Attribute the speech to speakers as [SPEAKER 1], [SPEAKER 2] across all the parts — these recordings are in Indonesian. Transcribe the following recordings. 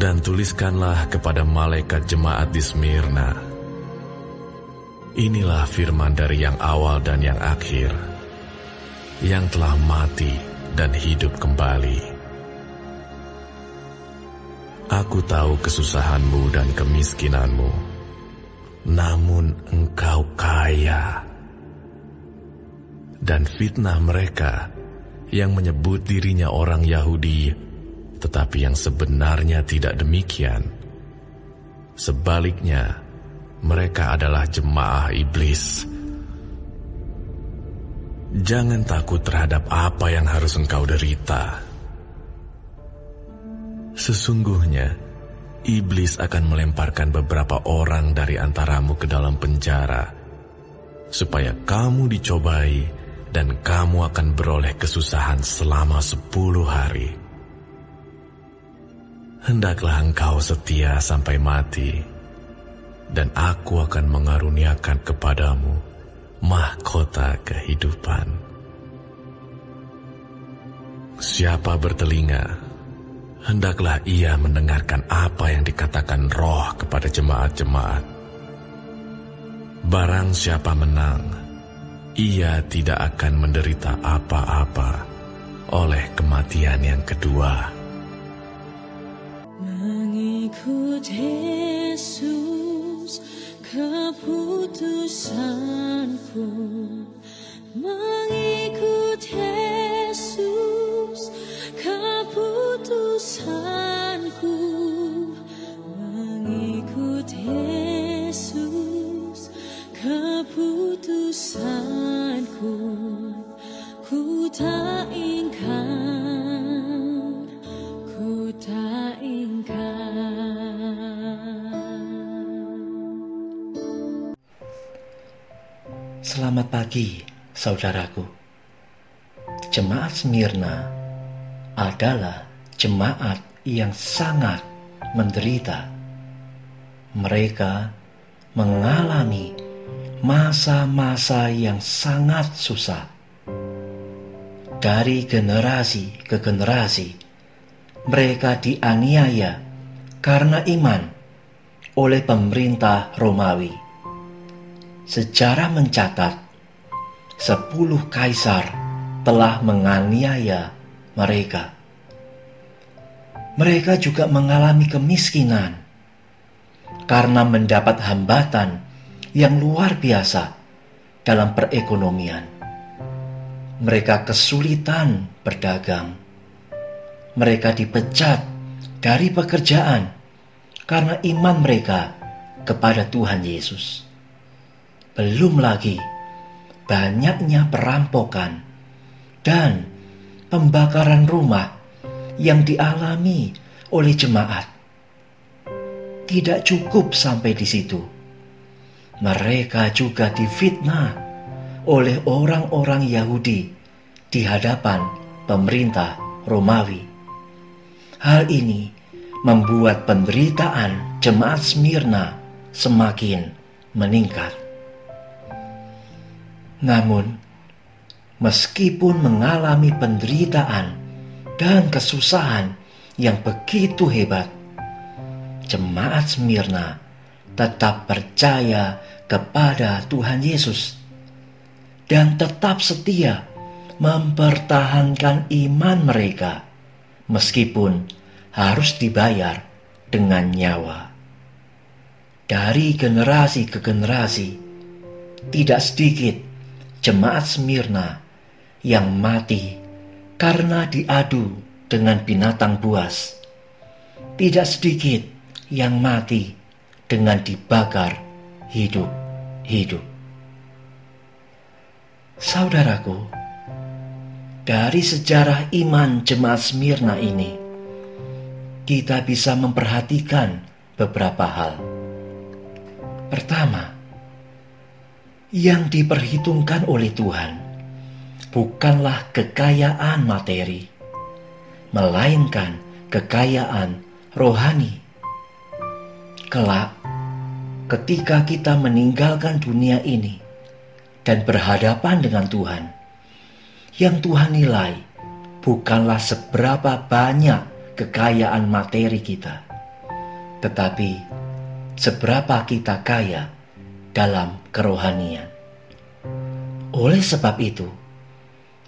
[SPEAKER 1] Dan tuliskanlah kepada malaikat jemaat di Smyrna. Inilah firman dari yang awal dan yang akhir, yang telah mati dan hidup kembali. Aku tahu kesusahanmu dan kemiskinanmu, namun engkau kaya. Dan fitnah mereka yang menyebut dirinya orang Yahudi, tetapi yang sebenarnya tidak demikian. Sebaliknya, mereka adalah jemaah iblis. Jangan takut terhadap apa yang harus engkau derita Sesungguhnya, iblis akan melemparkan beberapa orang dari antaramu ke dalam penjara, supaya kamu dicobai dan kamu akan beroleh kesusahan selama sepuluh hari. Hendaklah engkau setia sampai mati, dan aku akan mengaruniakan kepadamu mahkota kehidupan. Siapa bertelinga, hendaklah ia mendengarkan apa yang dikatakan roh kepada jemaat-jemaat. Barang siapa menang, ia tidak akan menderita apa-apa oleh kematian yang kedua.
[SPEAKER 2] Yesus keputusanku. Mengikut Yesus keputusanku. Mengikut Yesus keputusanku. Ku tak
[SPEAKER 3] Selamat pagi, saudaraku. Jemaat Smyrna adalah jemaat yang sangat menderita. Mereka mengalami masa-masa yang sangat susah. Dari generasi ke generasi, mereka dianiaya karena iman oleh pemerintah Romawi. Sejarah mencatat, sepuluh kaisar telah menganiaya mereka. Mereka juga mengalami kemiskinan karena mendapat hambatan yang luar biasa dalam perekonomian. Mereka kesulitan berdagang. Mereka dipecat dari pekerjaan karena iman mereka kepada Tuhan Yesus. Belum lagi banyaknya perampokan dan pembakaran rumah yang dialami oleh jemaat. Tidak cukup sampai di situ. Mereka juga difitnah oleh orang-orang Yahudi di hadapan pemerintah Romawi. Hal ini membuat penderitaan jemaat Smyrna semakin meningkat. Namun, meskipun mengalami penderitaan dan kesusahan yang begitu hebat, jemaat Smyrna tetap percaya kepada Tuhan Yesus dan tetap setia mempertahankan iman mereka meskipun harus dibayar dengan nyawa. Dari generasi ke generasi, tidak sedikit jemaat Smyrna yang mati karena diadu dengan binatang buas. Tidak sedikit yang mati dengan dibakar hidup-hidup. Saudaraku, dari sejarah iman jemaat Smyrna ini, kita bisa memperhatikan beberapa hal. Pertama, yang diperhitungkan oleh Tuhan bukanlah kekayaan materi, melainkan kekayaan rohani. Kelak, ketika kita meninggalkan dunia ini dan berhadapan dengan Tuhan, yang Tuhan nilai bukanlah seberapa banyak kekayaan materi kita, tetapi seberapa kita kaya dalam kerohanian. Oleh sebab itu,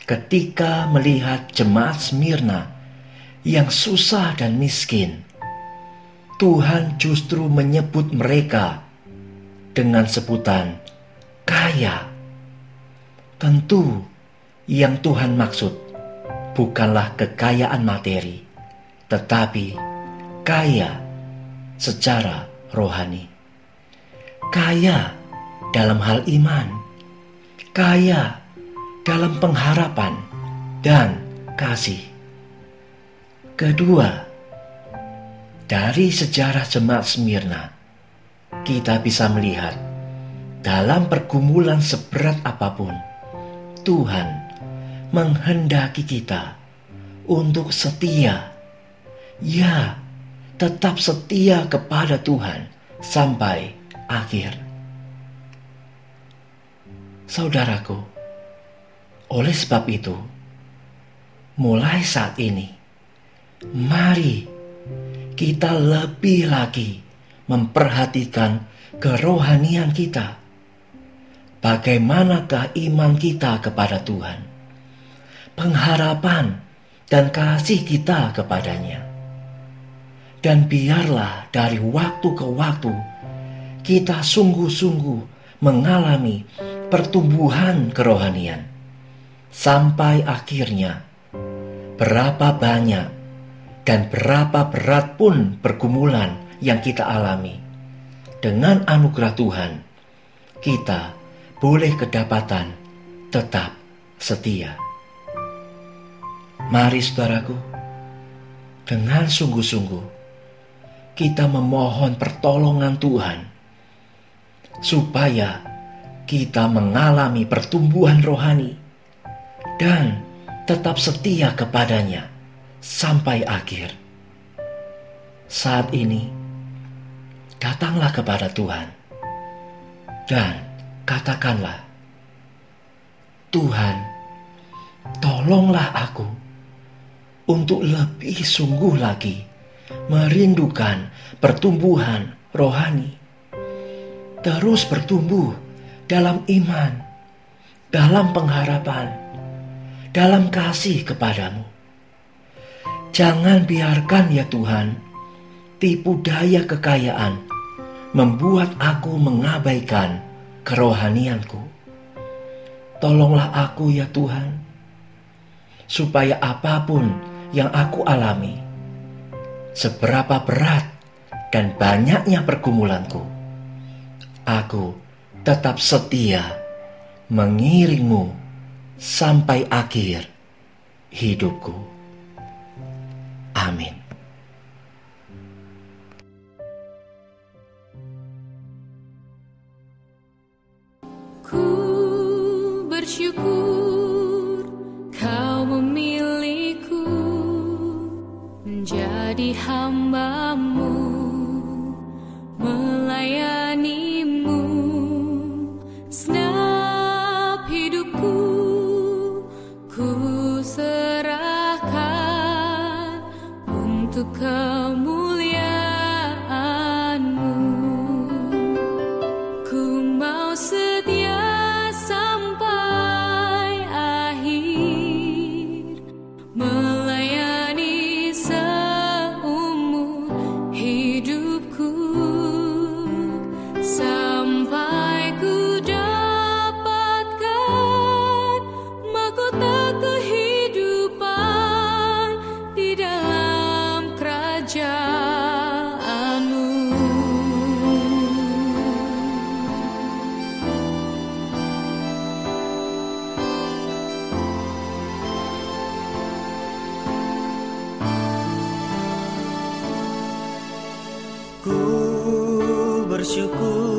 [SPEAKER 3] ketika melihat jemaat Smyrna yang susah dan miskin, Tuhan justru menyebut mereka dengan sebutan kaya. Tentu yang Tuhan maksud bukanlah kekayaan materi, tetapi kaya secara rohani. Kaya dalam hal iman, kaya dalam pengharapan dan kasih. Kedua, dari sejarah jemaat Smyrna, kita bisa melihat dalam pergumulan seberat apa pun, Tuhan menghendaki kita untuk setia. Ya, tetap setia kepada Tuhan sampai akhir. Saudaraku, oleh sebab itu, mulai saat ini, mari kita lebih lagi memperhatikan kerohanian kita. Bagaimanakah iman kita kepada Tuhan? Pengharapan dan kasih kita kepadanya dan biarlah dari waktu ke waktu kita sungguh-sungguh mengalami pertumbuhan kerohanian. Sampai akhirnya berapa banyak dan berapa berat pun pergumulan yang kita alami. Dengan anugerah Tuhan, kita boleh kedapatan tetap setia. Mari saudaraku, dengan sungguh-sungguh kita memohon pertolongan Tuhan supaya kita mengalami pertumbuhan rohani dan tetap setia kepadanya sampai akhir. Saat ini, datanglah kepada Tuhan dan katakanlah, Tuhan, tolonglah aku untuk lebih sungguh lagi merindukan pertumbuhan rohani. Terus bertumbuh dalam iman, dalam pengharapan, dalam kasih kepadamu. Jangan biarkan ya Tuhan, tipu daya kekayaan membuat aku mengabaikan kerohanianku. Tolonglah aku ya Tuhan, supaya apa pun yang aku alami, seberapa berat dan banyaknya pergumulanku, aku tetap setia mengiringmu sampai akhir hidupku. Amin.
[SPEAKER 2] Ku bersyukur kau memilihku menjadi hambamu
[SPEAKER 4] bersyukur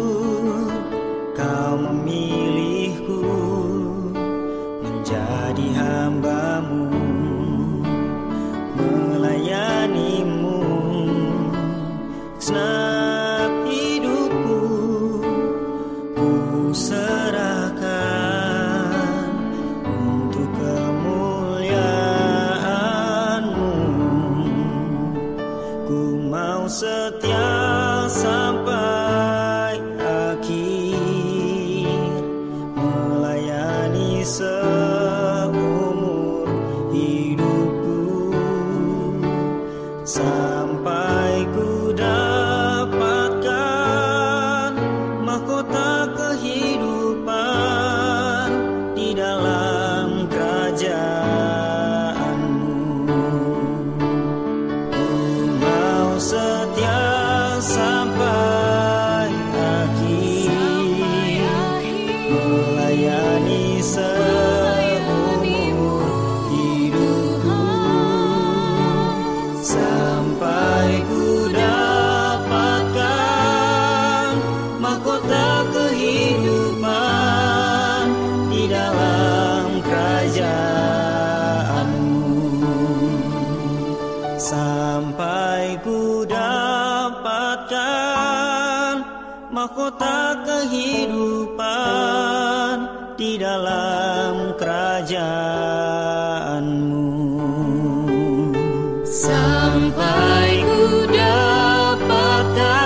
[SPEAKER 4] dapatkan mahkota kehidupan di dalam kerajaanmu. Sampai ku dapatkan